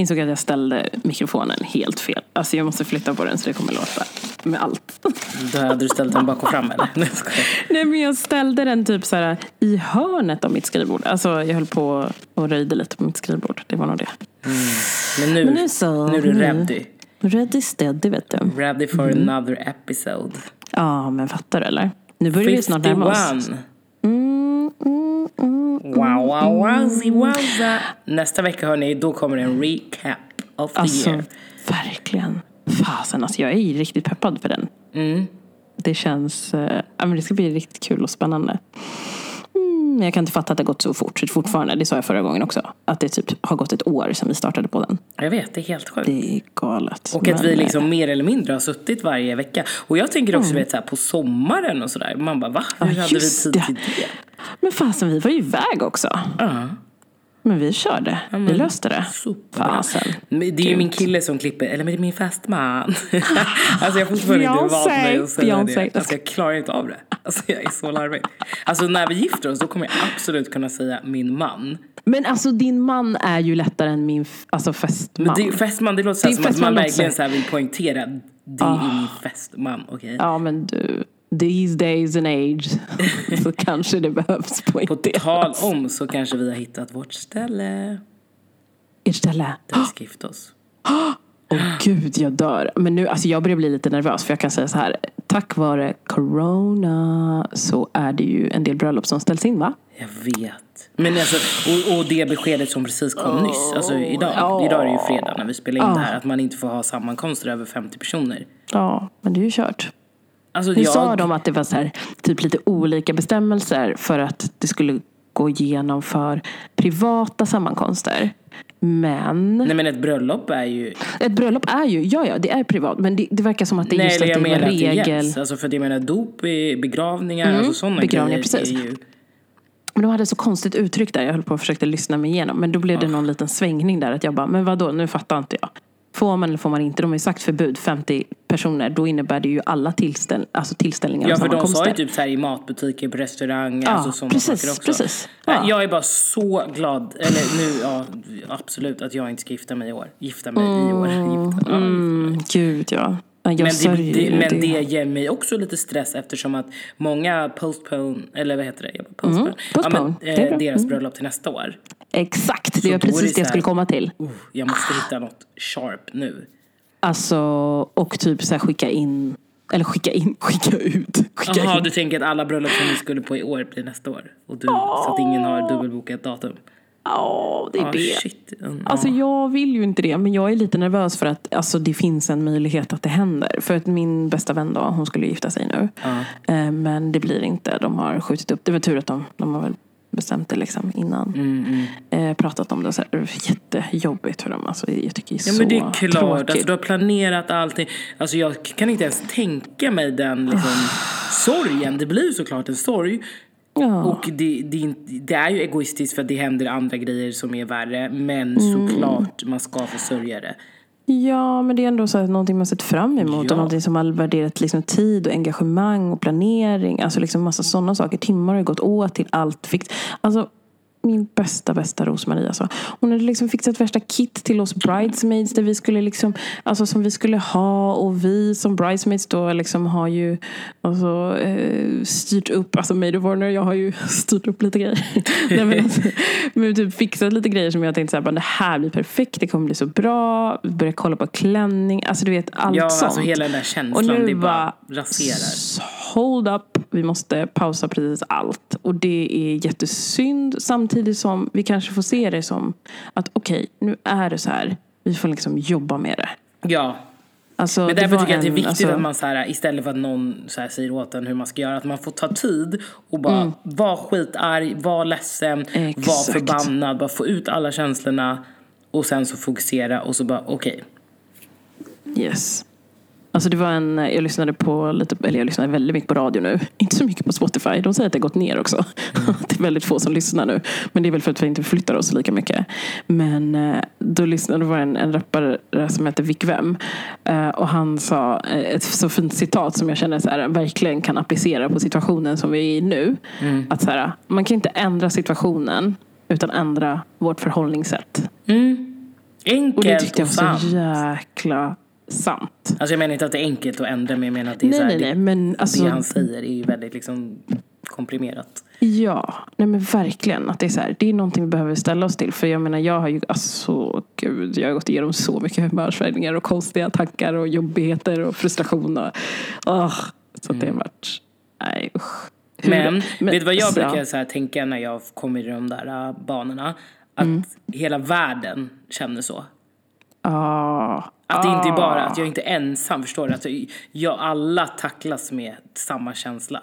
Jag insåg att jag ställde mikrofonen helt fel. Alltså jag måste flytta på den så det kommer låta med allt. Då hade du ställt den bak och fram eller? Nej. Nej men jag ställde den typ så här i hörnet av mitt skrivbord. Alltså jag höll på och röjde lite på mitt skrivbord. Det var nog det. Men nu, Men nu så, nu är du ready. Ready steady vet du. Ready for Mm. another episode. Ja men fattar du eller? Nu börjar vi snart närma oss. 51. Mm, mm, mm. Wow, wow, wowzy, wowza. Nästa vecka hörni, då kommer det en recap of the Alltså year. verkligen. Fasen alltså jag är riktigt peppad för den. Mm. Det känns, ja men det ska bli riktigt kul och spännande. Mm, men jag kan inte fatta att det har gått så fort fortfarande. Det sa jag förra gången också. Att det typ har gått ett år sedan vi startade på den. Jag vet, det är helt sjukt. Det är galet. Och att vi liksom mer eller mindre har suttit varje vecka. Och jag tänker också vet, så här, på sommaren och sådär. Man bara va? Hur Ja, hade vi tid det. till det? Men fasen vi var ju iväg också. Ja, Men vi körde. vi löste det. Fasen. Men det är ju min kille som klipper, eller men det är min fästman. alltså jag har fortfarande inte vant mig säga det. Alltså jag klarar inte av det. Alltså jag är så larvig. Alltså när vi gifter oss då kommer jag absolut kunna säga min man. Men alltså din man är ju lättare än min alltså, fästman. Men det, fästman det låter så som att man verkligen så- vill poängtera. Det är min fästman, okej? Ja men du. These days and age. så kanske det behövs På poängteras. tal om så kanske vi har hittat vårt ställe Ert ställe. där vi ska gifta oss. Åh gud, jag dör. Men nu, alltså jag börjar bli lite nervös för jag kan säga så här. Tack vare corona så är det ju en del bröllop som ställs in va? Jag vet. Men alltså, och, och det beskedet som precis kom nyss, alltså idag, Ja. idag är det ju fredag när vi spelar in Ja. det här, att man inte får ha sammankomster över 50 personer. Ja, men det är ju kört. Alltså Nu jag, sa de att det var så här, typ lite olika bestämmelser för att det skulle gå igenom för privata sammankomster. Men Nej men ett bröllop är ju, ett bröllop är ju, ja ja, det är privat. Men det, det verkar som att det är nej just att det är en regel. gälls. Alltså för det jag menar dop, begravningar, alltså sådana begravningar, grejer precis. ju, Men de hade så konstigt uttryck där. Jag höll på och försökte lyssna mig igenom. Men då blev det någon liten svängning där. Att jag bara, men vadå, nu fattar inte jag. Får man eller får man inte? De har ju sagt förbud 50 personer. Då innebär det ju alla tillställ, alltså tillställningar Ja för de sa ju typ så här i matbutiker, på restauranger, Ja, alltså sådana precis, saker också. precis. Ja. Jag är bara så glad, eller nu, ja absolut att jag inte ska gifta mig i år. Gifta mig i år. Gifta, ja, Mm, gud ja. Jag Men, det, det, men det ger mig också lite stress eftersom att många postpone, eller vad heter det? Jag bara, Postpone. Ja, men, postpone. Eh, deras bröllop till nästa år. Exakt, det var precis det jag skulle komma till. Uh, jag måste hitta något sharp nu. Alltså, och typ så här skicka in, eller skicka in, skicka ut. Skicka Jaha, du tänker att alla bröllop som ni skulle på i år blir nästa år? Och du, Så att ingen har dubbelbokat datum? Ja, det är Ah, det. shit. Mm, Alltså ja. jag vill ju inte det, men jag är lite nervös för att alltså, det finns en möjlighet att det händer. För att min bästa vän då, hon skulle gifta sig nu. Eh, Men det blir inte, de har skjutit upp. Det var tur att de, de har väl bestämt det liksom innan. Mm, Eh, pratat om det. Så här, jättejobbigt för dem. Alltså, jag tycker det är Ja så men det är klart, tråkigt. alltså, du har planerat allting. Alltså jag kan inte ens tänka mig den liksom, sorgen. Det blir såklart en sorg. Ja. Och det, det, det är ju egoistiskt för att det händer andra grejer som är värre. Men Mm. såklart man ska få sörja det. Ja, men det är ändå så här, någonting man sett fram emot. Ja. Och någonting som har värderat liksom, tid och engagemang och planering. Alltså liksom massa sådana saker. Timmar har gått åt till allt. Fix. Alltså, min bästa, bästa Rosmarie alltså. Hon hade liksom fixat värsta kit till oss bridesmaids. Där vi skulle liksom, alltså som vi skulle ha. Och vi som bridesmaids då liksom har ju alltså, eh, styrt upp. Alltså Maid of Honor, jag har ju styrt upp lite grejer. Nej, men alltså, men typ fixat lite grejer som jag tänkte så här, bara, det här blir perfekt. Det kommer bli så bra. Vi börjar kolla på klänning. Alltså du vet allt Ja, sånt. alltså hela den där Och känslan. nu det bara raserar. hold up, vi måste pausa precis allt. Och det är jättesynd samtidigt som vi kanske får se det som att okej, nu är det så här. Vi får liksom jobba med det. Ja, Alltså, Men därför tycker jag att det är viktigt alltså, att man så här, istället för att någon så här, säger åt en hur man ska göra, att man får ta tid och bara Mm. vara skitarg, vara ledsen, vara förbannad, bara få ut alla känslorna och sen så fokusera och så bara okej. Yes. Alltså det var en, jag lyssnade på lite, eller jag lyssnar väldigt mycket på radio nu. Inte så mycket på Spotify. De säger att det har gått ner också. det är väldigt få som lyssnar nu. Men det är väl för att vi inte flyttar oss lika mycket. Men eh, då lyssnade, det var en, en rappare som heter Vic Vem. Eh, Och han sa eh, ett så fint citat som jag känner så här, verkligen kan applicera på situationen som vi är i nu. Att så här, man kan inte ändra situationen utan ändra vårt förhållningssätt. Och det Enkelt tyckte jag var så jäkla sant. Alltså jag menar inte att det är enkelt att ändra men jag menar att det är Nej, så här, nej, nej. det, Men alltså, det han säger är ju väldigt liksom komprimerat. Ja, nej men verkligen. Att det, är så här, det är någonting vi behöver ställa oss till. För jag menar, jag har ju, alltså gud, jag har gått igenom så mycket humörsvängningar och konstiga tankar och jobbigheter och frustration. Och, åh, så att det har varit, nej usch. Hur- Men, vet du vad jag så, brukar så här, tänka när jag kommer i de där äh, banorna? Att Mm. hela världen känner så. Ja, Att det inte är bara att jag inte är ensam, förstår du? Att jag, alla tacklas med samma känsla.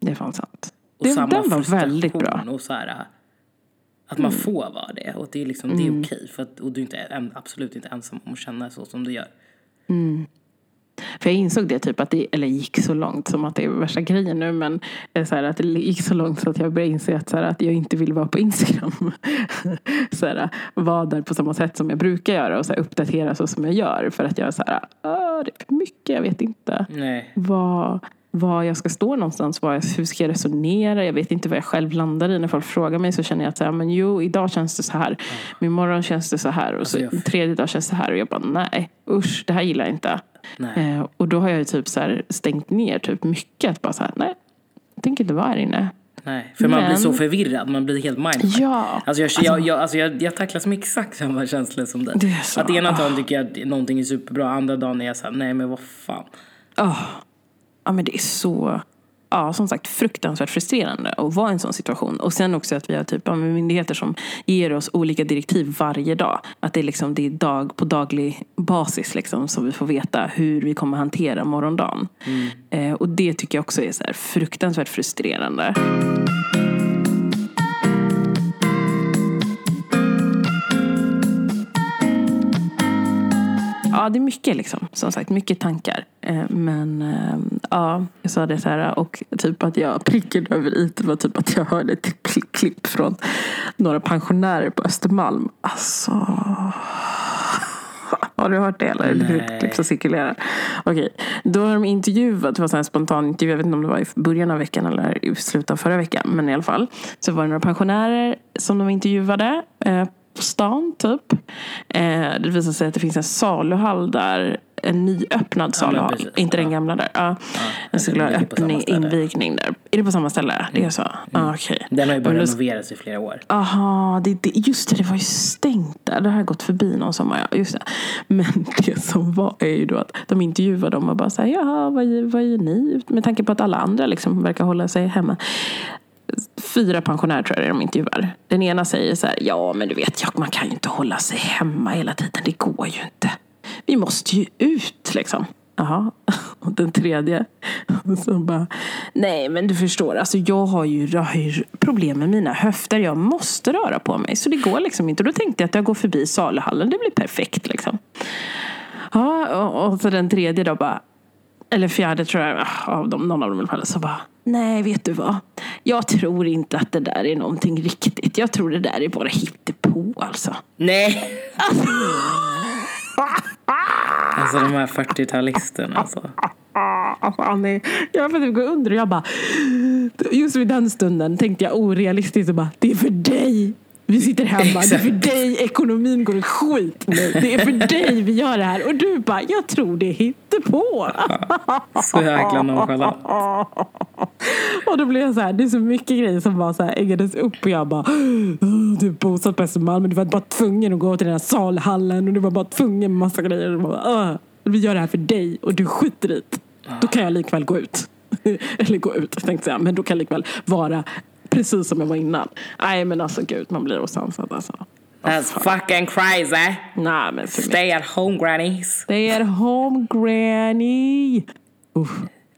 det är fan sant. Och Det, samma den var väldigt bra. Och så här, att Mm. man får vara det. Och det är, liksom, det är okej. För att, och du är inte, absolut inte ensam om att känna så som du gör. För jag insåg det typ att det, eller gick så långt som att det är värsta grejen nu men eh, så här, att det gick så långt så att jag började inse att, så här, att jag inte vill vara på Instagram. så här, vara där på samma sätt som jag brukar göra och så här, uppdatera så som jag gör. För att jag är så här, "Ah, det är för mycket, jag vet inte Nej. vad, var jag ska stå någonstans. Vad jag, hur ska jag resonera? Jag vet inte vad jag själv landar i. När folk frågar mig så känner jag att så här, men jo, idag känns det så här. Men imorgon känns det så här. Och så, Alltså, jag- tredje dag känns det här. Och jag bara, nej, usch, det här gillar jag inte. Eh, och då har jag ju typ så här stängt ner typ mycket. Att bara så här, nej, jag tänker inte vara här inne. Nej. För man blir Men- så förvirrad. Man blir helt mindfuck. Ja. Alltså jag, jag, jag, alltså jag, jag tacklas med exakt samma känslor som dig. Det är så. Att ena dagen tycker jag att någonting är superbra, andra dagen är jag såhär, nej men vad fan. Oh. Ja men det är så, ja som sagt fruktansvärt frustrerande att vara i en sån situation. Och sen också att vi har typ men myndigheter som ger oss olika direktiv varje dag. Att det är liksom det är dag, på daglig basis liksom som vi får veta hur vi kommer hantera morgondagen. Eh, och det tycker jag också är så fruktansvärt frustrerande. Ja, det är mycket liksom. Som sagt, mycket tankar. Eh, Men eh, ja, jag sa det så här och typ att jag prickade över i det var typ att jag hörde ett kli- klipp från några pensionärer på Östermalm. Alltså. Har du hört det eller? Ett klipp som cirkulerar. Okej, då har de intervjuat, det var en spontan intervju, jag vet inte om det var i början av veckan eller i slutet av förra veckan, men i alla fall. Så var det några pensionärer som de intervjuade eh, på stan typ. Eh, det visade sig att det finns en saluhall där, en nyöppnad saluhall, precis. inte den Ja. gamla där. Ja. en samma öppning, invigning där. Är det på samma ställe? Det är så? Ah, Okej. Den har ju bara Men renoverats i flera år. Aha, det, det, just det, det var ju stängt där. Det har gått förbi någon sommar. Ja, just det. Men det som var är ju då att de intervjuar dem och bara säger jaha, vad, vad gör ni? Med tanke på att alla andra liksom verkar hålla sig hemma. Fyra pensionärer tror jag de intervjuar. Den ena säger så här, ja men du vet, jag, man kan ju inte hålla sig hemma hela tiden. Det går ju inte. Vi måste ju ut liksom. Jaha. Och den tredje som bara, nej men du förstår, alltså jag har, ju, jag har ju problem med mina höfter. Jag måste röra på mig. Så det går liksom inte. Och då tänkte jag att jag går förbi saluhallen. Det blir perfekt liksom. Ja, och, och så den tredje då bara, eller fjärde tror jag, ah, av dem, någon av dem i alla fall, så bara, nej vet du vad? Jag tror inte att det där är någonting riktigt. Jag tror det där är bara hittepå alltså. Nej! alltså de här 40-talisterna alltså. Annie, jag får typ gå under och jag bara, just vid den stunden tänkte jag orealistiskt och bara, det är för dig. Vi sitter hemma, det är för dig ekonomin går i skit nu. Det är för dig vi gör det här. Och du bara, jag tror det är hittepå. Så jäkla nonchalant. Och då blev jag så här, det är så mycket grejer som bara så här äggades upp och jag bara "Åh, Du är bosatt på Östermalm men du var bara tvungen att gå till den här salhallen och du var bara tvungen med massa grejer. Och bara, "Åh, vi gör det här för dig och du skiter i det. Då kan jag likväl gå ut. Eller gå ut tänkte jag, men då kan jag likväl vara precis som jag var innan. Nej men alltså gud, man blir osansad alltså. That's fucking crazy. Nej men. Stay at home grannies. Stay at home granny. Uff.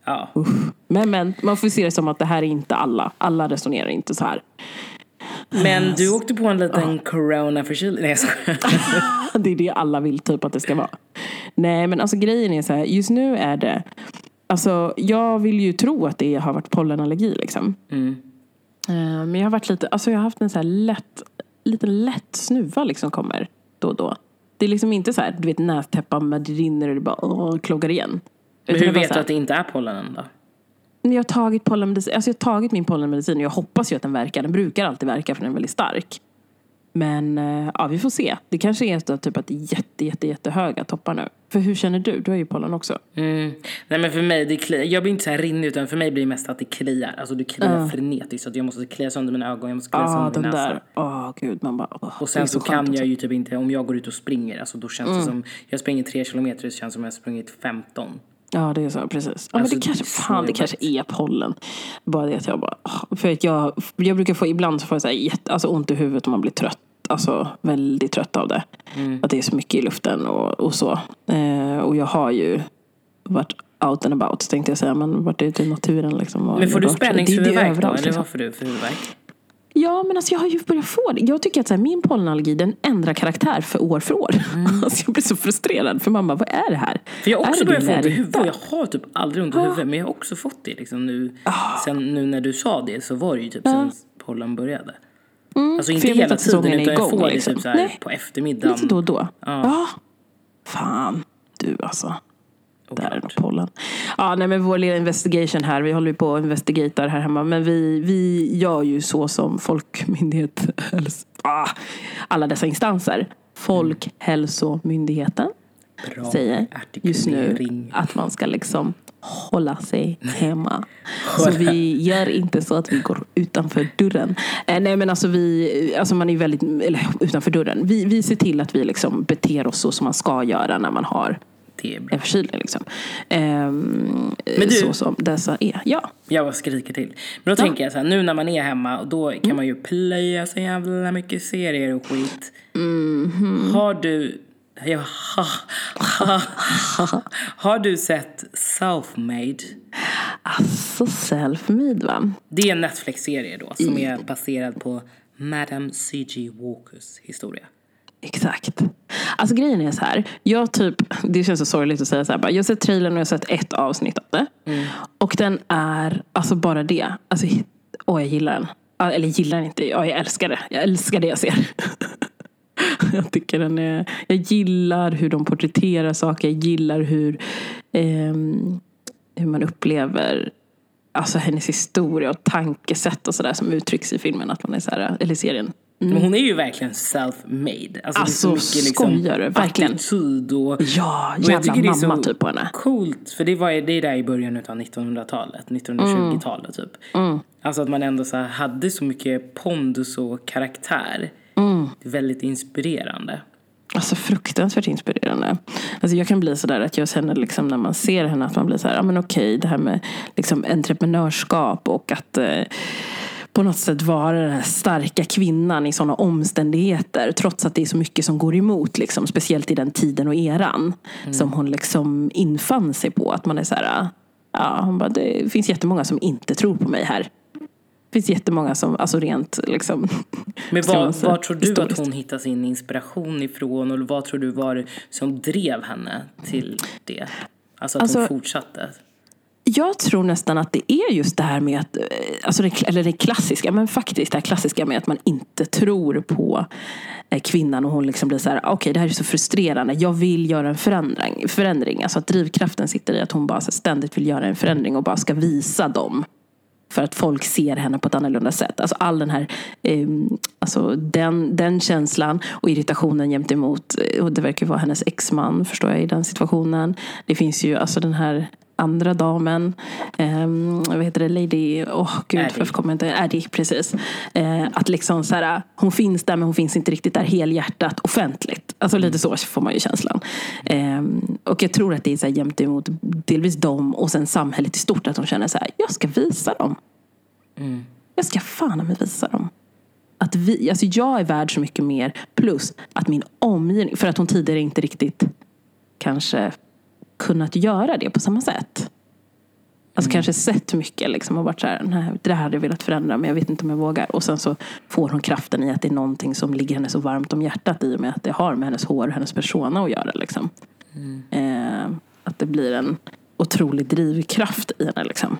Ja. Men, men man får se det som att det här är inte alla. Alla resonerar inte så här. Men du åkte på en liten corona-förkylning. Nej jag. Det är det alla vill typ att det ska vara. Nej men alltså grejen är så här, just nu är det Alltså jag vill ju tro att det har varit pollenallergi liksom. Mm. Eh, Men jag har varit lite, alltså jag har haft en så här lätt, lite lätt snuva liksom kommer då och då. Det är liksom inte så här, du vet nästäppan med det rinner och det bara åh, kloggar igen. Men hur vet du att det inte är pollenen då? Jag har tagit pollenmedicin, alltså jag har tagit min pollenmedicin och jag hoppas ju att den verkar. Den brukar alltid verka för den är väldigt stark. Men eh, ja, vi får se. Det kanske är så typ att det är jätte, jätte, jättehöga toppar nu. För hur känner du? Du har ju pollen också. Mm. Nej men för mig, det kliar. jag blir inte så här rinnig utan för mig blir det mest att det kliar. Alltså det kliar Ja. frenetiskt så att jag måste klia sönder mina ögon, jag måste klia Ja, sönder min näsa. Åh gud, man bara... åh, Och sen så, skönt kan jag ju typ inte, om jag går ut och springer, alltså då känns det som, jag springer tre kilometer, det känns som jag har sprungit 15. Ja, det är så. Precis. Ja, Alltså, men det kanske, det är så fan, det kanske är pollen. Bara det att jag bara... För att jag, jag brukar få, ibland så får jag så här jätte, alltså ont i huvudet och man blir trött. Alltså väldigt trött av det. Mm. Att det är så mycket i luften och, och så. Eh, och jag har ju varit out and about tänkte jag säga. Men varit ute i naturen liksom. Men får du spänningshuvudvärk då? Eller liksom. vad får du för huvudvärk? Ja, men alltså jag har ju börjat få det. Jag tycker att så här, min pollenallergi den ändrar karaktär för år för år. Alltså, jag blir så frustrerad för mamma, vad är det här? Mm. För jag har också börjat få ont i huvudet. Jag har typ aldrig ont i huvudet men jag har också fått det liksom nu. Ah. Sen nu när du sa det så var det ju typ sen pollen började. Alltså inte hela att tiden utan jag får det liksom. typ så här på eftermiddagen. Lite då och då. Ja. Ja. Fan, du alltså. Där är pollen. Ja, nej men vår lilla investigation här. Vi håller ju på och investigatar här hemma. Men vi, vi gör ju så som Folkmyndighet, ah, alla dessa instanser. Folkhälsomyndigheten Bra säger just nu att man ska liksom hålla sig hemma. Så vi gör inte så att vi går utanför dörren. Eh, nej men alltså vi, alltså man är väldigt, eller utanför dörren. Vi, vi ser till att vi liksom beter oss så som man ska göra när man har en förkylning. Liksom. Ehm, Men du- så som dessa är. Ja. Jag bara skriker till. Men då tänker jag så här, nu när man är hemma, då kan man ju plöja så jävla mycket serier och skit. Mhm. Har du... Ja, ha, ha, ha, har du sett Self-Made? Alltså self-made va? Det är en Netflix-serie då som är baserad på Madame C.G. Walkers historia. Exakt. Alltså grejen är så här. Jag typ, det känns så sorgligt att säga så här. bara, Jag har sett trailern och jag har sett ett avsnitt av det. Och den är, alltså bara det. Alltså, åh jag gillar den. Eller gillar den inte, ja, jag älskar det. Jag älskar det jag ser. jag tycker den är, jag gillar hur de porträtterar saker. Jag gillar hur, ehm, hur man upplever Alltså hennes historia och tankesätt och sådär som uttrycks i filmen. Att man är så här, eller serien. Men hon är ju verkligen self-made. Alltså, Alltså, det är så mycket liksom skojare, verkligen. attityd och... Ja, och jag jävla tycker det är mamma så typ på henne. Coolt, för det, var, det är där i början av 1900-talet, 1920-talet typ. Mm. Alltså att man ändå så hade så mycket pondus och karaktär. Mm. Det är väldigt inspirerande. Alltså fruktansvärt inspirerande. Alltså jag kan bli sådär att jag känner liksom när man ser henne att man blir så här, ja men okej, det här med liksom entreprenörskap och att eh, på något sätt vara den här starka kvinnan i sådana omständigheter. Trots att det är så mycket som går emot, liksom, speciellt i den tiden och eran. Som hon liksom infann sig på. Att man är så här, ja, hon bara, det finns jättemånga som inte tror på mig här. Det finns jättemånga som, alltså rent liksom. Men säga, var tror du att historiskt. hon hittar sin inspiration ifrån? Och vad tror du var det som drev henne till det? Alltså att Alltså- hon fortsatte. Jag tror nästan att det är just det här med att, eh, alltså det, eller det klassiska, men faktiskt det här klassiska med att man inte tror på eh, kvinnan och hon liksom blir så här, okej det här är så frustrerande, jag vill göra en förändring. förändring. Alltså att drivkraften sitter i att hon bara ständigt vill göra en förändring och bara ska visa dem. För att folk ser henne på ett annorlunda sätt. Alltså all den här, eh, alltså den, den känslan och irritationen gentemot, eh, och det verkar vara hennes exman förstår jag i den situationen. Det finns ju alltså den här andra damen, eh, vad heter det, Lady, åh oh, gud Addie. varför kommer jag inte, Addie precis. Eh, att liksom så här, hon finns där men hon finns inte riktigt där helhjärtat offentligt. Alltså lite så får man ju känslan. Eh, och jag tror att det är så här jämt emot delvis dem och sen samhället i stort att de känner så här, jag ska visa dem. Jag ska fan mig visa dem. Att vi, alltså jag är värd så mycket mer. Plus att min omgivning, för att hon tidigare inte riktigt kanske kunnat göra det på samma sätt. Alltså kanske sett mycket liksom och varit så här, nej det här hade jag velat förändra men jag vet inte om jag vågar. Och sen så får hon kraften i att det är någonting som ligger henne så varmt om hjärtat i och med att det har med hennes hår och hennes persona att göra. Liksom. Eh, att det blir en otrolig drivkraft i henne liksom.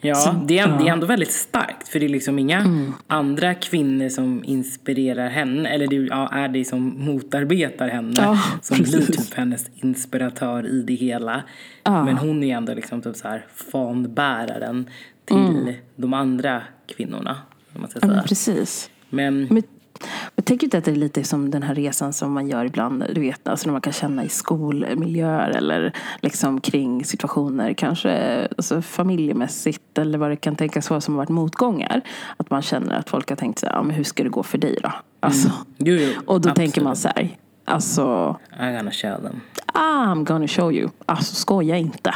Ja, det är, det är ändå väldigt starkt. För det är liksom inga Mm. andra kvinnor som inspirerar henne. Eller det ja, är det som motarbetar henne. Ja, som blir precis. typ hennes inspiratör i det hela. Men hon är ändå liksom typ så här fanbäraren till de andra kvinnorna. Om man ska Mm. Ja, säga. men precis. Men Men Jag tänker inte att det är lite som den här resan som man gör ibland, du vet, alltså när man kan känna i skolmiljöer eller liksom kring situationer, kanske alltså familjemässigt eller vad det kan tänkas vara som har varit motgångar. Att man känner att folk har tänkt så här, ja, men hur ska det gå för dig då? Alltså, Jo, jo, och då absolut. tänker man så här, alltså I'm gonna show them. I'm gonna show you. Alltså skoja inte.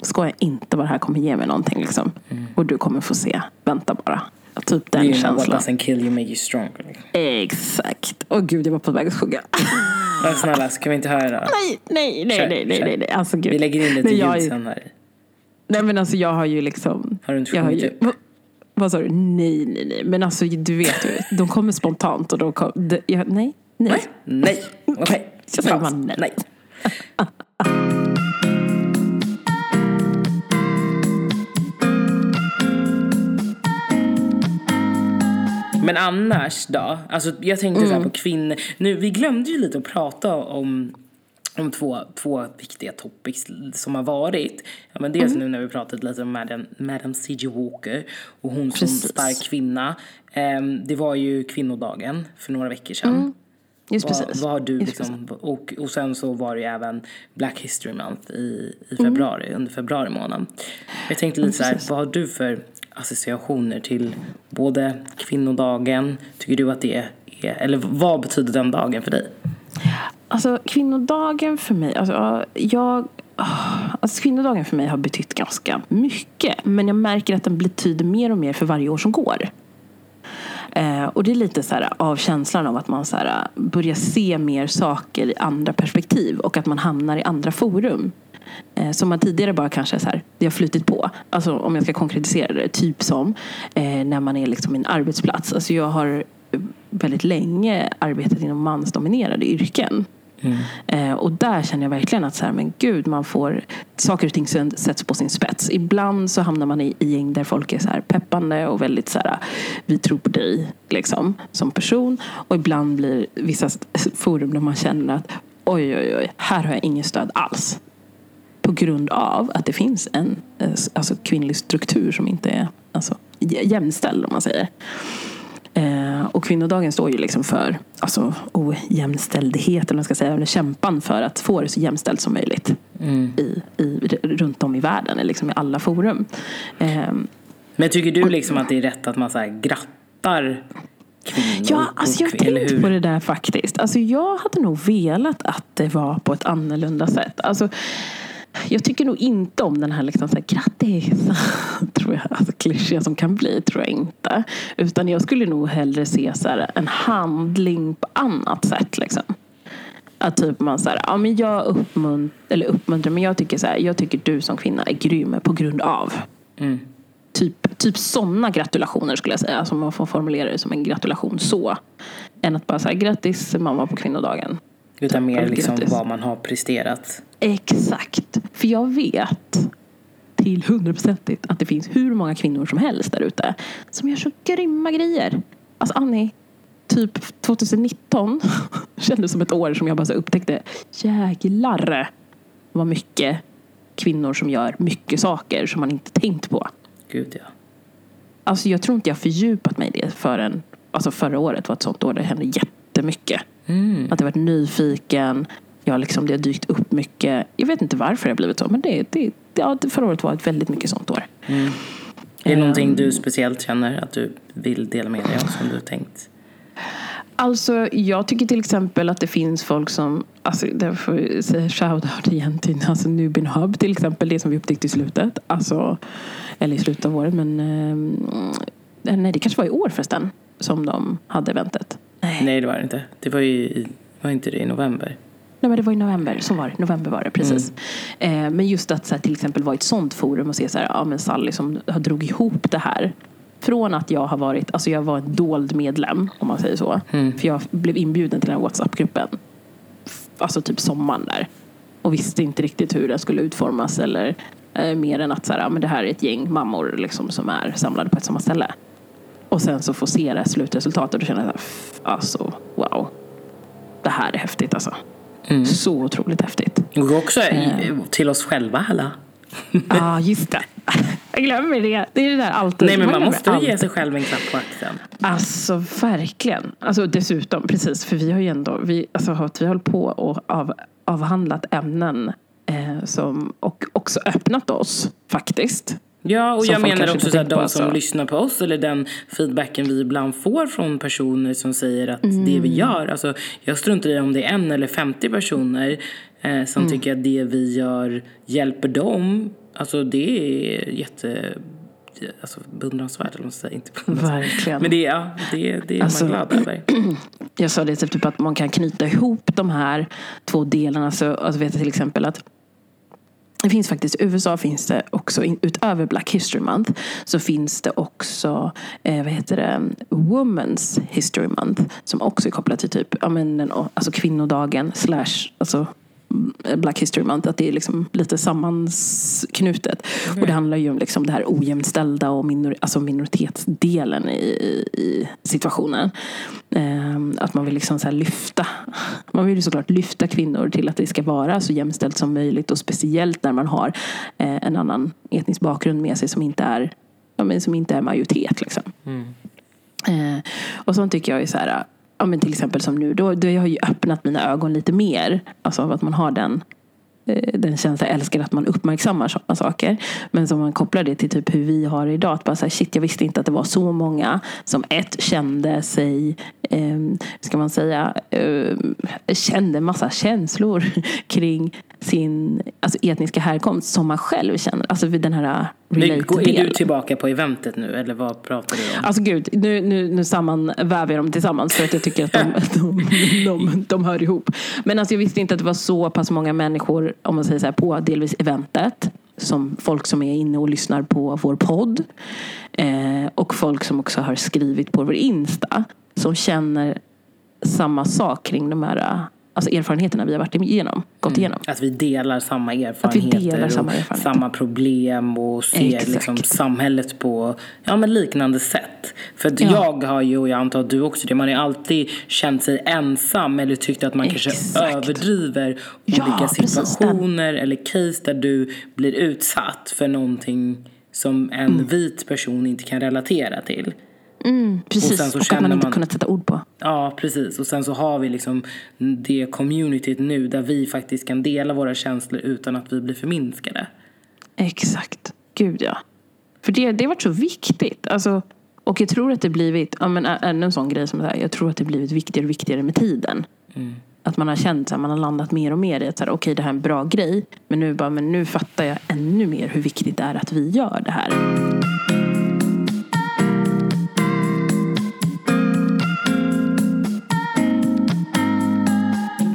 Skoja inte vad det här kommer ge mig någonting liksom. Och du kommer få se. Vänta bara. Typ den You know what känslan. doesn't kill you make you stronger. Exakt. Åh gud, jag var på väg att sjunga. Men snälla, ska vi inte höra? nej, nej, nej, Kör, nej, nej, kör. nej, nej. Alltså gud. Vi lägger in lite Nej, jag ljud sen här. Nej men alltså jag har ju liksom. Har du inte jag sjungit ju, upp? vad, vad sa du? Nej, nej, nej. Men alltså du vet ju. De kommer spontant och de kommer. De, jag, nej, nej. Nej, okej. Jag säger Paus. bara nej. nej. Men annars då? Alltså jag tänkte så Mm. på kvinnor. Nu, vi glömde ju lite att prata om, om två, två viktiga topics som har varit. Ja, men dels Mm. nu när vi pratat lite om Madam, Madam C.J. Walker och hon som Precis. stark kvinna. Ehm, det var ju kvinnodagen för några veckor sedan. Just Vad, precis. vad har du Just liksom, och, och sen så var det ju även Black History Month i, i Mm. februari, under februari månad. Jag tänkte lite så här, vad har du för associationer till både kvinnodagen, tycker du att det är, eller vad betyder den dagen för dig? Alltså kvinnodagen för mig, alltså jag Alltså kvinnodagen för mig har betytt ganska mycket. Men jag märker att den betyder mer och mer för varje år som går. Eh, och det är lite så här, av känslan av att man så här, börjar se mer saker i andra perspektiv och att man hamnar i andra forum. Eh, som man tidigare bara kanske så här, det har flutit på. Alltså om jag ska konkretisera det, typ som eh, när man är liksom i en arbetsplats. Alltså jag har väldigt länge arbetat inom mansdominerade yrken. Eh, och där känner jag verkligen att så här, men gud, man får saker och ting sätts på sin spets. Ibland så hamnar man i, i gäng där folk är så här peppande och väldigt så här, vi tror på dig liksom, som person. Och ibland blir vissa forum där man känner att oj, oj, oj, här har jag ingen stöd alls. På grund av att det finns en eh, alltså, kvinnlig struktur som inte är alltså, jä- jämställd om man säger. Eh, och kvinnodagen står ju liksom för alltså, ojämställdhet, eller man ska säga, eller kämpan för att få det så jämställt som möjligt i, i, runt om i världen, eller liksom i alla forum. Eh, Men tycker du liksom att det är rätt att man så här grattar kvinnor? Ja, alltså jag har tänkt på det där faktiskt. Alltså jag hade nog velat att det var på ett annorlunda sätt. Alltså, jag tycker nog inte om den här liksom så här, grattis, tror jag, alltså klyschiga som kan bli, tror jag inte. Utan jag skulle nog hellre se så här, en handling på annat sätt. Liksom. Att typ man så här, ja men jag uppmunt eller uppmuntrar, men jag tycker så här, jag tycker du som kvinna är grym på grund av. Mm. Typ, typ sådana gratulationer skulle jag säga. Som man får formulera det som en gratulation så. Än att bara säga grattis mamma på kvinnodagen. Utan mer liksom vad man har presterat. Exakt. För jag vet till hundraprocentigt att det finns hur många kvinnor som helst där ute som gör så grymma grejer. Alltså Annie, typ 2019 kändes som ett år som jag bara så upptäckte jäklar vad mycket kvinnor som gör mycket saker som man inte tänkt på. Gud ja. Alltså jag tror inte jag fördjupat mig i det förrän alltså förra året var ett sånt år där det hände jättemycket. Att jag varit nyfiken. Jag liksom, det har dykt upp mycket. Jag vet inte varför det har blivit så. Men det, det, ja, förra året var ett väldigt mycket sånt år. Är det Ehm. någonting du speciellt känner att du vill dela med dig av som du tänkt? Alltså jag tycker till exempel att det finns folk som, alltså där får jag säga shoutout igen till alltså Nubin Hub till exempel, det som vi upptäckte i slutet. Alltså, eller i slutet av året men eh, nej det kanske var i år förresten som de hade eventet. Nej. Nej det var det inte. Det var ju i, var inte det i november? Nej men det var i november, så var det. November var det, precis. Eh, men just att så här, till exempel vara i ett sånt forum och se så här, ja men Sally som har drog ihop det här. Från att jag har varit, alltså jag var en dold medlem om man säger så. För jag blev inbjuden till den här WhatsApp-gruppen. Alltså typ sommaren där. Och visste inte riktigt hur den skulle utformas eller eh, mer än att så här, ja, men det här är ett gäng mammor liksom, som är samlade på ett samma ställe. Och sen så få se det här slutresultatet och f- alltså wow. Det här är häftigt alltså. Så otroligt häftigt. Och också i, till oss själva alla. Ja, ah, just det. Jag glömmer det. Det är det där alltid. Nej men man, glömmer måste ju ge alltid. sig själv en klapp på axeln. Alltså verkligen. Alltså dessutom, precis. För vi har ju ändå, vi, alltså, vi håller på och av, avhandlat ämnen eh, som, och också öppnat oss faktiskt. Ja, och jag menar också så på, de som alltså. lyssnar på oss eller den feedbacken vi ibland får från personer som säger att det Mm. vi gör, alltså jag struntar i om det är en eller 50 personer eh, som Mm. tycker att det vi gör hjälper dem. Alltså det är jätte alltså, beundransvärt, eller säger. Inte. Verkligen. Men det, ja, det, det är Alltså- man glad över. Jag sa det typ att man kan knyta ihop de här två delarna. Så alltså vet jag till exempel att det finns faktiskt, i USA finns det också, utöver Black History Month, så finns det också, eh, vad heter det, Women's History Month, som också är kopplat till typ, ja men, den- alltså kvinnodagen slash, alltså Black History Month, att det är liksom lite sammanknutet. Och det handlar ju om liksom det här ojämställda och minor, alltså minoritetsdelen i, i, situationen. Ehm, att man vill liksom så lyfta, man vill ju såklart lyfta kvinnor till att det ska vara så jämställt som möjligt och speciellt när man har eh, en annan etnisk bakgrund med sig som inte är, ja, som inte är majoritet. Liksom. Eh, och sånt tycker jag är så här, ja, men till exempel som nu, då, då jag har ju öppnat mina ögon lite mer. Alltså att man har den, eh, den känslan, jag älskar att man uppmärksammar sådana saker. Men som man kopplar det till typ hur vi har det idag. Att bara så här, shit, jag visste inte att det var så många som ett kände sig, eh, ska man säga, eh, kände massa känslor kring sin alltså, etniska härkomst som man själv känner. Alltså vid den här går- är du tillbaka på eventet nu, eller vad pratar du om? Alltså gud, nu, nu, nu sammanväver jag dem tillsammans för att jag tycker att de, de, de, de hör ihop. Men alltså jag visste inte att det var så pass många människor, om man säger så här, på delvis eventet. Som folk som är inne och lyssnar på vår podd. Eh, och folk som också har skrivit på vår Insta. Som känner samma sak kring de här alltså erfarenheterna vi har varit igenom, gått igenom. Att vi delar samma erfarenheter delar samma och erfarenheter. samma problem och ser Exakt. liksom samhället på ja, men liknande sätt. För Ja. jag har ju, och jag antar att du också det, man har alltid känt sig ensam eller tyckt att man kanske Exakt. överdriver Ja, olika precis situationer eller case där du blir utsatt för någonting som en Mm. vit person inte kan relatera till. Precis, sen så och att man inte man- kunnat sätta ord på. Ja, precis. Och sen så har vi liksom det communityt nu där vi faktiskt kan dela våra känslor utan att vi blir förminskade. Exakt. Gud ja. För det, det har varit så viktigt. Alltså, och jag tror att det blivit, ja, men ännu en sån grej som det här, jag tror att det blivit viktigare och viktigare med tiden. Att man har känt att man har landat mer och mer i att okej det här är en bra grej. Men nu, bara, men nu fattar jag ännu mer hur viktigt det är att vi gör det här.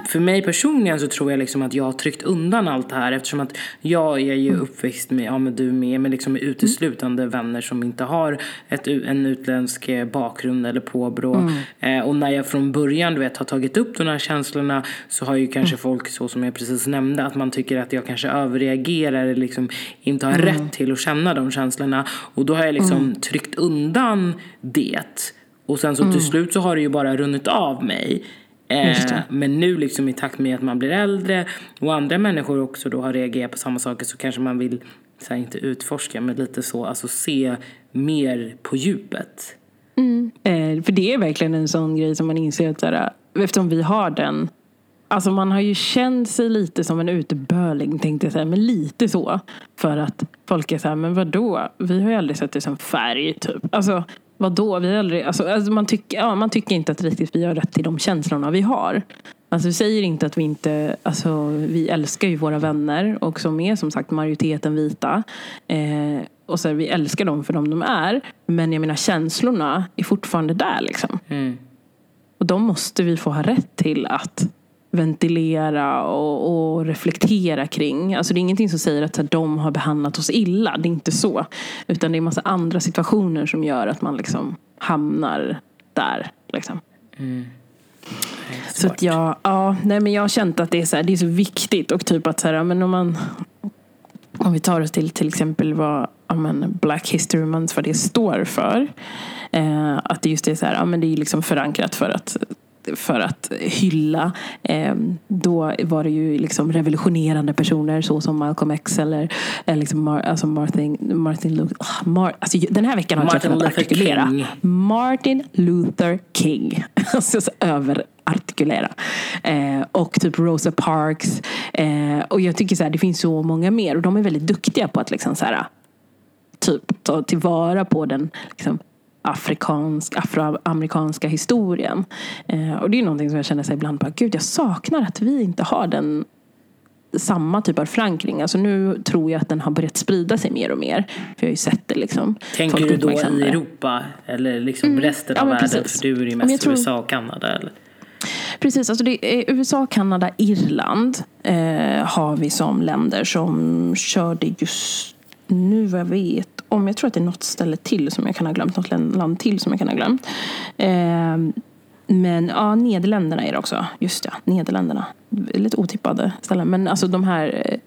För mig personligen så tror jag liksom att jag har tryckt undan allt det här eftersom att jag är ju uppväxt med, ja men du med, men liksom med uteslutande vänner som inte har ett, en utländsk eh, bakgrund eller påbrå. Eh, och när jag från början du vet, har tagit upp de här känslorna så har ju kanske folk, så som jag precis nämnde, att man tycker att jag kanske överreagerar eller liksom inte har rätt till att känna de känslorna. Och då har jag liksom tryckt undan det. Och sen så till slut så har det ju bara runnit av mig. Eh, men nu liksom i takt med att man blir äldre och andra människor också då har reagerat på samma saker så kanske man vill, så här, inte utforska men lite så, alltså se mer på djupet. Eh, för det är verkligen en sån grej som man inser att så här, eftersom vi har den Alltså man har ju känt sig lite som en uteböling tänkte jag säga, men lite så. För att folk är så här, men vadå? Vi har ju aldrig sett det som färg typ. Alltså vadå? Vi aldrig, alltså, alltså man, tycker, ja, man tycker inte att riktigt vi har rätt till de känslorna vi har. Alltså vi säger inte att vi inte, alltså vi älskar ju våra vänner och som är som sagt majoriteten vita. Eh, och så här, vi älskar dem för dem de är. Men jag menar känslorna är fortfarande där liksom. Mm. Och de måste vi få ha rätt till att ventilera och, och reflektera kring. Alltså det är ingenting som säger att här, de har behandlat oss illa. Det är inte så. Utan det är en massa andra situationer som gör att man liksom hamnar där. Liksom. Så att jag, ja, nej men jag har känt att det är så, här, det är så viktigt och typ att så här, men om man om vi tar oss till till exempel vad ja, men Black History Month, vad det står för. Eh, att det just är så här, ja, men det är liksom förankrat för att för att hylla. Eh, då var det ju liksom revolutionerande personer så som Malcolm X eller, eller liksom Mar alltså Martin, Martin Luther ah, Mar alltså, Den här veckan har jag Martin Luther artikulera. King. Martin Luther King. alltså så överartikulera. Eh, och typ Rosa Parks. Eh, och jag tycker så här, det finns så många mer. Och de är väldigt duktiga på att liksom så här, typ ta tillvara på den liksom, afrikansk, afroamerikanska historien. Eh, och det är någonting som jag känner sig ibland på, gud jag saknar att vi inte har den samma typ av förankring. Alltså nu tror jag att den har börjat sprida sig mer och mer. För jag har ju sett det liksom. Tänker Folk du då i. Europa eller liksom Mm. resten Ja, av men världen? precis. För du är ju Ja, mest tror- USA och Kanada eller? Precis, alltså det är USA, Kanada, Irland eh, har vi som länder som körde just nu vad jag vet om. Jag tror att det är något ställe till som jag kan ha glömt. Något land- till som jag kan ha glömt. Eh, men ja, Nederländerna är det också. Just det, Nederländerna. Lite otippade ställen. Men alltså de här...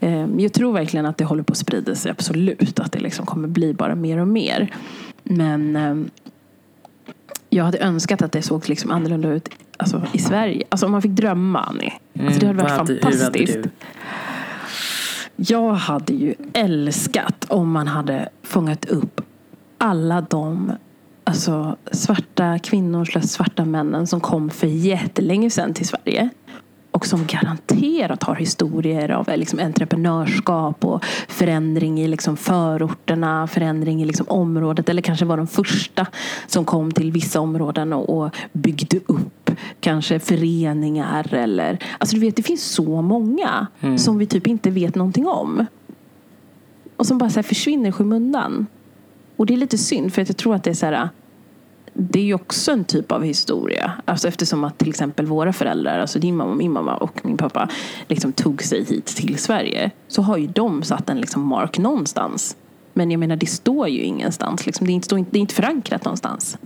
Eh, eh, jag tror verkligen att det håller på att sprida sig. Absolut. Att det liksom kommer bli bara mer och mer. Men... Eh, jag hade önskat att det såg liksom annorlunda ut alltså, i Sverige. Alltså om man fick drömma, Annie. Alltså, det hade varit Mm, fantastiskt. Hur hade du? Jag hade ju älskat om man hade fångat upp alla de alltså, svarta kvinnor svarta männen som kom för jättelänge sedan till Sverige. Och som garanterat har historier av eh, liksom, entreprenörskap och förändring i liksom, förorterna, förändring i liksom, området. Eller kanske var de första som kom till vissa områden och, och byggde upp kanske föreningar. Eller, alltså, du vet, det finns så många som vi typ inte vet någonting om. Och som bara så här, försvinner i skymundan. Och det är lite synd för att jag tror att det är så här det är ju också en typ av historia. Alltså eftersom att till exempel våra föräldrar, alltså din mamma, min mamma och min pappa liksom tog sig hit till Sverige. Så har ju de satt en liksom mark någonstans. Men jag menar det står ju ingenstans. Liksom. Det, är inte, det är inte förankrat någonstans.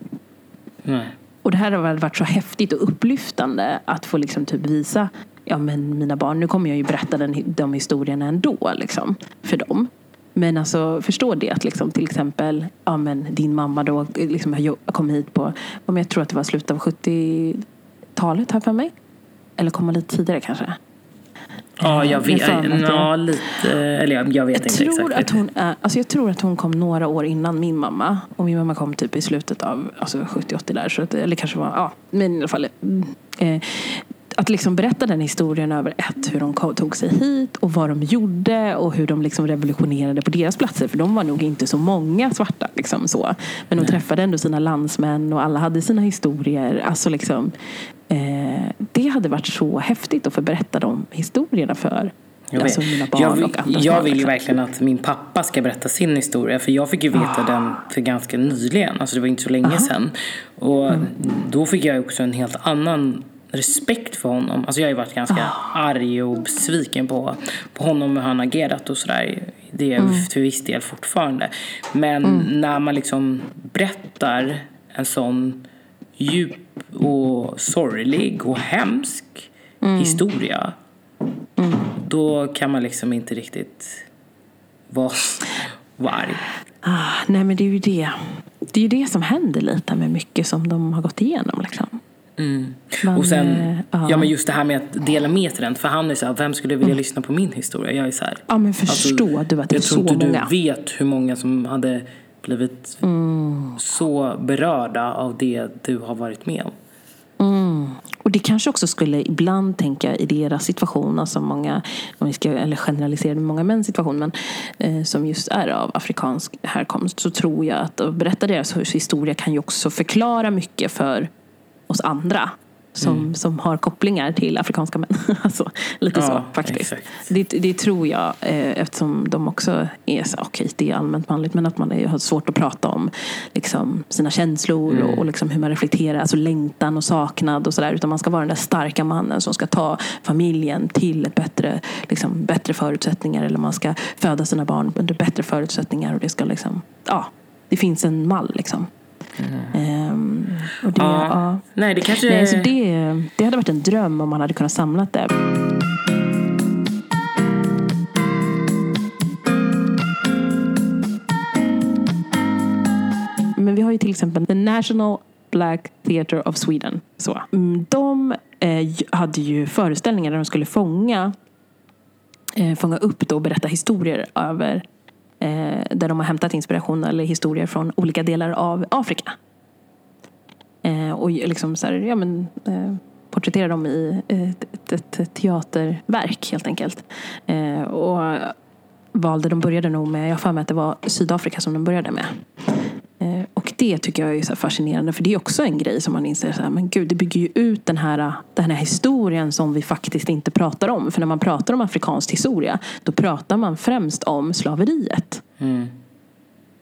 Nej. Och det här har väl varit så häftigt och upplyftande att få liksom typ visa ja, men mina barn, nu kommer jag ju berätta den, de historierna ändå liksom, för dem. Men alltså förstå det att liksom, till exempel ja, men din mamma då liksom, kom hit på, om jag tror att det var slutet av 70-talet här för mig. Eller kom hon lite tidigare kanske. Ja, jag Jag vet. det- Ja, lite. Eller jag, jag vet Jag inte tror, exakt. att hon, alltså jag tror att hon kom några år innan min mamma. Och min mamma kom typ i slutet av alltså 70-80 där. Så att, eller kanske var, ja, men i alla fall. mm, Eh, att liksom berätta den historien över ett, hur de tog sig hit och vad de gjorde och hur de liksom revolutionerade på deras platser. För de var nog inte så många svarta. Liksom så. Men de träffade ändå sina landsmän och alla hade sina historier. Alltså liksom, eh, det hade varit så häftigt att få berätta de historierna för Jag, alltså vet. mina barn jag, vill- jag vill ju verkligen att min pappa ska berätta sin historia. För jag fick ju veta Ah. den för ganska nyligen. Alltså det var inte så länge sedan. Och Mm. då fick jag också en helt annan respekt för honom. Alltså jag har ju varit ganska Ah. arg och besviken på, på honom och hur han agerat och sådär. Det är Mm. till viss del fortfarande. Men när man liksom berättar en sån djup och sorglig och hemsk Mm. historia då kan man liksom inte riktigt vara, vara arg. Ah, nej men det är ju det. Det är ju det som händer lite med mycket som de har gått igenom. Liksom. Man, och sen, eh, ja. men just det här med att dela med sig den. För han är så här, vem skulle vilja lyssna på min historia? Jag är så här. Ja men förstå du att det är Alltså, jag så tror inte många. du vet hur många som hade blivit Mm. så berörda av det du har varit med om. Och det kanske också skulle ibland tänka i deras situation, alltså många, om vi ska, eller generalisera med många mäns situation, men eh, som just är av afrikansk härkomst, så tror jag att att berätta deras historia kan ju också förklara mycket för oss andra. Som, Mm. som har kopplingar till afrikanska män. alltså, lite Ja, så faktiskt. Det, det tror jag, eh, eftersom de också är så, okej det är allmänt manligt, men att man är, har svårt att prata om liksom, sina känslor Mm. och, och liksom, hur man reflekterar, alltså längtan och saknad och sådär. Utan man ska vara den där starka mannen som ska ta familjen till ett bättre, liksom, bättre förutsättningar. Eller man ska föda sina barn under bättre förutsättningar. Och det ska liksom, ja, det finns en mall liksom. Ehm, och det. Ja. ja. Nej, det kanske... Nej, så det, det hade varit en dröm om man hade kunnat samla det. Men vi har ju till exempel The National Black Theatre of Sweden. Så. Mm, De eh, hade ju föreställningar där de skulle fånga, eh, fånga upp då och berätta historier över eh, Eh, där de har hämtat inspiration eller historier från olika delar av Afrika. Eh, och liksom så här, ja, men, eh, porträttera dem i ett, ett, ett teaterverk helt enkelt. Eh, och valde, de började nog med, jag har för mig att det var Sydafrika som de började med. Eh, det tycker jag är så fascinerande för det är också en grej som man inser så här, men gud det bygger ju ut den här, den här historien som vi faktiskt inte pratar om. För när man pratar om afrikansk historia då pratar man främst om slaveriet.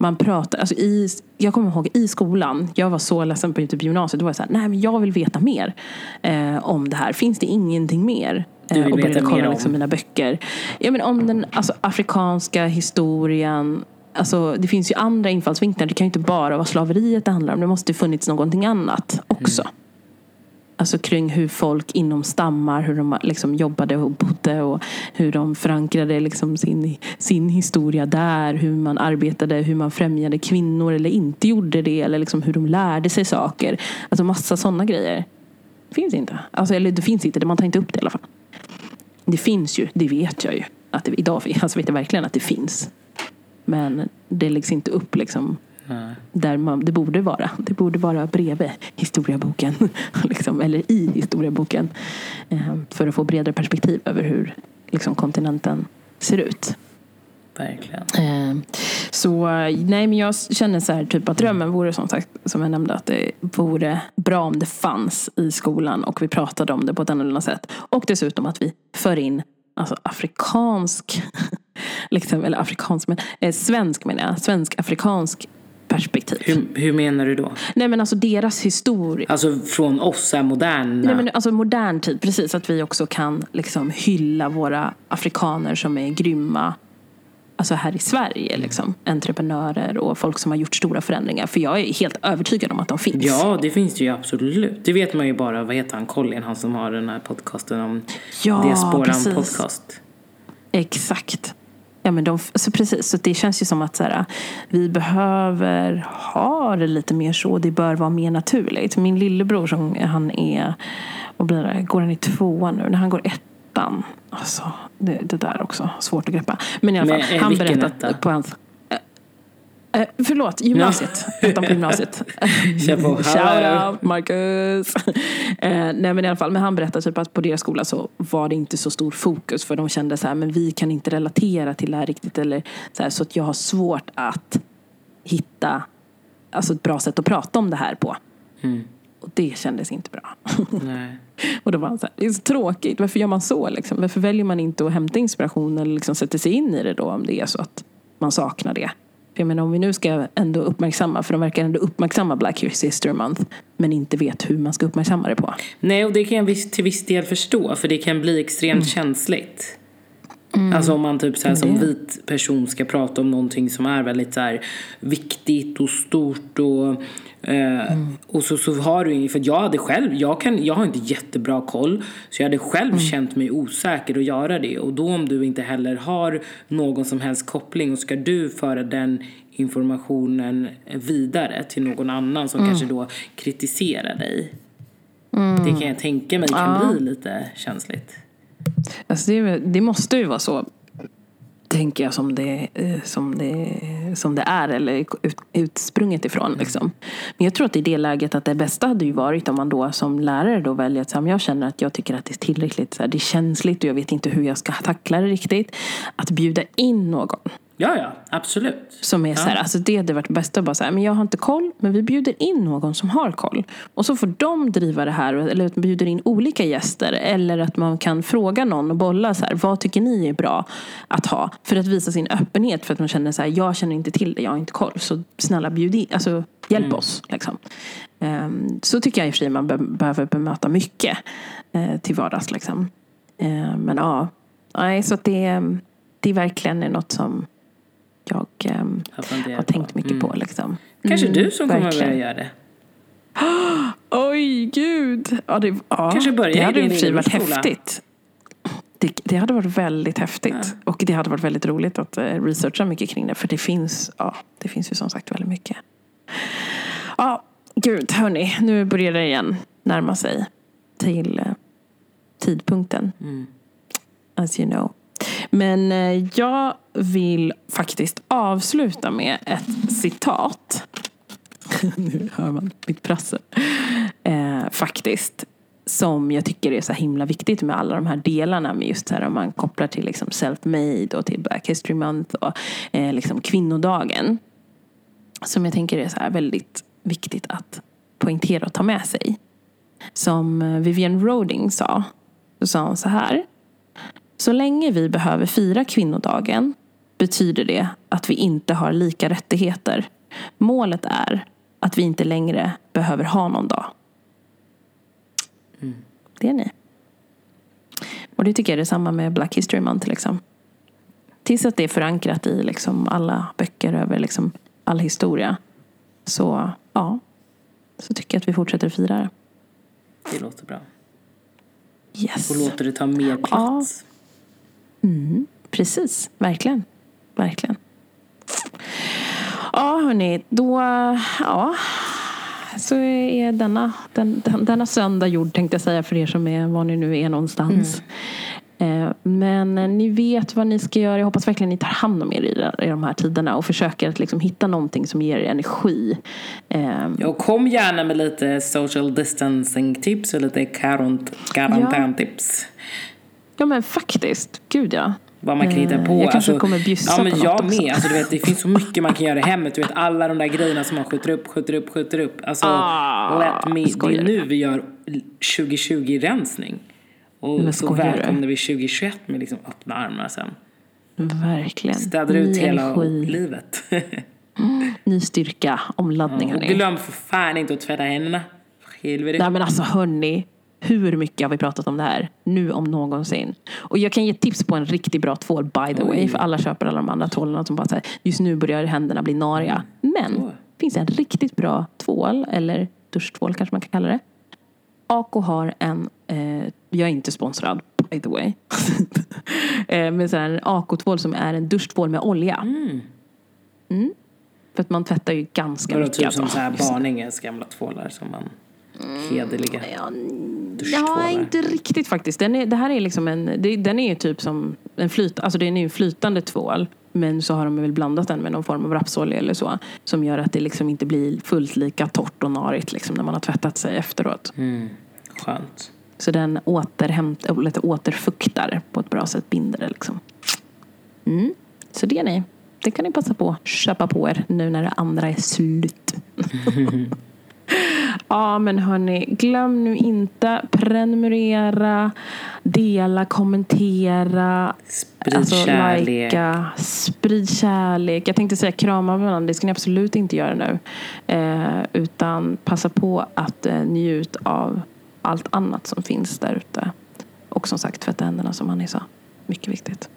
Man pratar, alltså i, jag kommer ihåg i skolan, jag var så ledsen på typ gymnasiet, då var jag så här, nej men jag vill veta mer eh, om det här. Finns det ingenting mer? Du vill Eh, och veta började kolla om? liksom mina böcker. Ja, men om den alltså, afrikanska historien. Alltså, det finns ju andra infallsvinklar. Det kan ju inte bara vara slaveriet det handlar om. Det måste ju funnits någonting annat också. Mm. Alltså kring hur folk inom stammar, hur de liksom jobbade och bodde och hur de förankrade liksom sin, sin historia där. Hur man arbetade, hur man främjade kvinnor eller inte gjorde det. Eller liksom hur de lärde sig saker. Alltså massa sådana grejer. Finns inte. Alltså, eller det finns inte, man tar inte upp det i alla fall. Det finns ju, det vet jag ju. Att det, idag alltså vet jag verkligen att det finns. Men det läggs inte upp liksom Nej. där man, det borde vara. Det borde vara bredvid historieboken. liksom, eller i historieboken. Eh, för att få bredare perspektiv över hur liksom, kontinenten ser ut. Verkligen. Eh, så nej men jag känner så här typ att drömmen vore som sagt som jag nämnde att det vore bra om det fanns i skolan och vi pratade om det på ett annorlunda sätt. Och dessutom att vi för in alltså afrikansk, liksom, eller afrikansk men eh, svensk menar jag, svensk-afrikansk perspektiv. Hur, hur menar du då? Nej men alltså deras historia. Alltså från oss är moderna. Nej, men alltså modern tid, precis. Att vi också kan liksom hylla våra afrikaner som är grymma. Alltså här i Sverige, liksom. entreprenörer och folk som har gjort stora förändringar. För jag är helt övertygad om att de finns. Ja, det finns det ju absolut. Det vet man ju bara, vad heter han, Colin, han som har den här podcasten om Ja, Diasporan precis. podcast. Exakt. Ja, men de, så precis, så det känns ju som att så här, vi behöver ha det lite mer så. Det bör vara mer naturligt. Min lillebror, som han är, vad blir det, går han i tvåan nu? När han går ettan. Alltså, det, det där också, svårt att greppa. Men i alla fall, Men, han berättade etta? på hans... Eh, förlåt, gymnasiet. Ettan på gymnasiet. Kör på. Shout out Marcus! eh, nej men i alla fall, men han berättade typ att på deras skola så var det inte så stor fokus för de kände så här, men vi kan inte relatera till det här riktigt eller så, här, så att jag har svårt att hitta alltså ett bra sätt att prata om det här på. Och det kändes inte bra. Och då var han så här, det är så tråkigt. Varför gör man så? Liksom? Varför väljer man inte att hämta inspiration eller liksom sätta sig in i det då om det är så att man saknar det? Jag menar om vi nu ska ändå uppmärksamma, för de verkar ändå uppmärksamma Black History Month, men inte vet hur man ska uppmärksamma det på. Nej, och det kan jag till viss del förstå, för det kan bli extremt känsligt. Alltså om man typ så här, som Mm. Det- vit person ska prata om någonting som är väldigt så här, viktigt och stort och, Mm. och så, så har du för jag hade själv, jag, kan, jag har inte jättebra koll så jag hade själv Mm. känt mig osäker att göra det och då om du inte heller har någon som helst koppling och ska du föra den informationen vidare till någon annan som Mm. kanske då kritiserar dig. Det kan jag tänka mig kan bli lite känsligt. Alltså det, det måste ju vara så, tänker jag, som det, eh, som det, som det är eller ut, utsprunget ifrån. Liksom. Men jag tror att i det läget att det bästa hade ju varit om man då som lärare då väljer att säga, "Men jag känner att jag tycker att det är tillräckligt, så här, det är känsligt och jag vet inte hur jag ska tackla det riktigt. Att bjuda in någon Ja, ja, absolut. som är så här, alltså det hade varit bäst att bara säga, men jag har inte koll, men vi bjuder in någon som har koll. Och så får de driva det här, eller att man bjuder in olika gäster. Eller att man kan fråga någon och bolla så här, vad tycker ni är bra att ha? För att visa sin öppenhet, för att man känner så här, jag känner inte till det, jag har inte koll. Så snälla bjud in, alltså hjälp oss. Liksom. Ehm, så tycker jag i och för sig man be- behöver bemöta mycket eh, till vardags. Liksom. Ehm, men ja, nej, så att det, det är verkligen något som jag ehm, Jag funderar har tänkt mycket på. Liksom. Kanske Mm, du som kommer att verkligen. börja göra det. Oj, gud! Ja, det, ja, Kanske börja det hade i din varit häftigt. Det, det hade varit väldigt häftigt. Och det hade varit väldigt roligt att eh, researcha mycket kring det. För det finns, ja, det finns ju som sagt väldigt mycket. Ja, gud hörni, nu börjar det igen närma sig till eh, tidpunkten. Mm. As you know. Men eh, jag vill faktiskt avsluta med ett citat. nu hör man mitt prassel. Eh, faktiskt. Som jag tycker är så himla viktigt med alla de här delarna. Med just så här om man kopplar till liksom self-made och till Black History Month och eh, liksom kvinnodagen. Som jag tänker är så här väldigt viktigt att poängtera och ta med sig. Som eh, Vivienne Roding sa. Så sa hon så här. Så länge vi behöver fira kvinnodagen betyder det att vi inte har lika rättigheter. Målet är att vi inte längre behöver ha någon dag. Det är ni. Och det tycker jag är detsamma med Black History Month. Liksom. Tills att det är förankrat i liksom alla böcker över liksom all historia. Så ja, så tycker jag att vi fortsätter fira det. Det låter bra. Yes. Och låter det ta mer plats. Precis, verkligen. Verkligen. Ja, hörni, då... Ja, så är denna, den, den, denna söndag gjord, tänkte jag säga för er som är var ni nu är någonstans. Eh, Men eh, ni vet vad ni ska göra. Jag hoppas verkligen ni tar hand om er i, de- i de här tiderna och försöker att liksom hitta någonting som ger er energi. Eh, och kom gärna med lite social distancing tips och lite karant- karantäntips. Ja men faktiskt, gud ja. Vad man kan hitta Eh, på. jag kanske alltså, kommer bjussa ja, men på jag också. med. Alltså, du vet, det finns så mycket man kan göra i hemmet. Du vet, alla de där grejerna som man skjuter upp, skjuter upp, skjuter upp. Alltså, Ah, let me, det är nu vi gör 2020-rensning. Och Men så välkomnar vi 2021 med liksom öppna armar sen. Verkligen. Städar ut Ny hela energi, livet. ny styrka, omladdning och hörni. glöm för fan inte att tvätta händerna. Helvete. Nej men alltså hörni, hur mycket har vi pratat om det här? Nu om någonsin. Och jag kan ge tips på en riktigt bra tvål by the way. För alla köper alla de andra tvålarna som bara säger just nu börjar händerna bli nariga. Men det finns en riktigt bra tvål, eller duschtvål kanske man kan kalla det. Ako har en, eh, jag är inte sponsrad by the way. eh, men så här, en Ako-tvål som är en duschtvål med olja. Mm. För att man tvättar ju ganska mycket. typ alltså. som så här Barninges gamla tvålar som man hederliga Ja, duschtvålar. Ja, inte riktigt faktiskt. Den är, det här är liksom en, det, den är typ som en flyt, alltså den är en flytande tvål. Men så har de väl blandat den med någon form av rapsolja eller så. Som gör att det liksom inte blir fullt lika torrt och narigt liksom när man har tvättat sig efteråt. Mm. Skönt. Så den återhämtar, lite återfuktar på ett bra sätt, binder det liksom. Mm. Så det ni, det kan ni passa på att köpa på er nu när det andra är slut. Ja men hörni, glöm nu inte prenumerera, dela, kommentera, Sprid kärlek. likea, sprid kärlek. Jag tänkte säga krama varandra, det ska ni absolut inte göra nu. Eh, utan passa på att eh, njut av allt annat som finns där ute. Och som sagt, tvätta händerna som Annie sa. Mycket viktigt.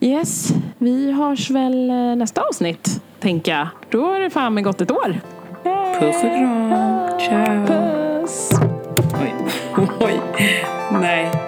Yes, vi hörs väl eh, nästa avsnitt, tänker jag. Då har det fan gått ett år. Puss och kram. Ciao. Puss! Oj. Oj. Nej.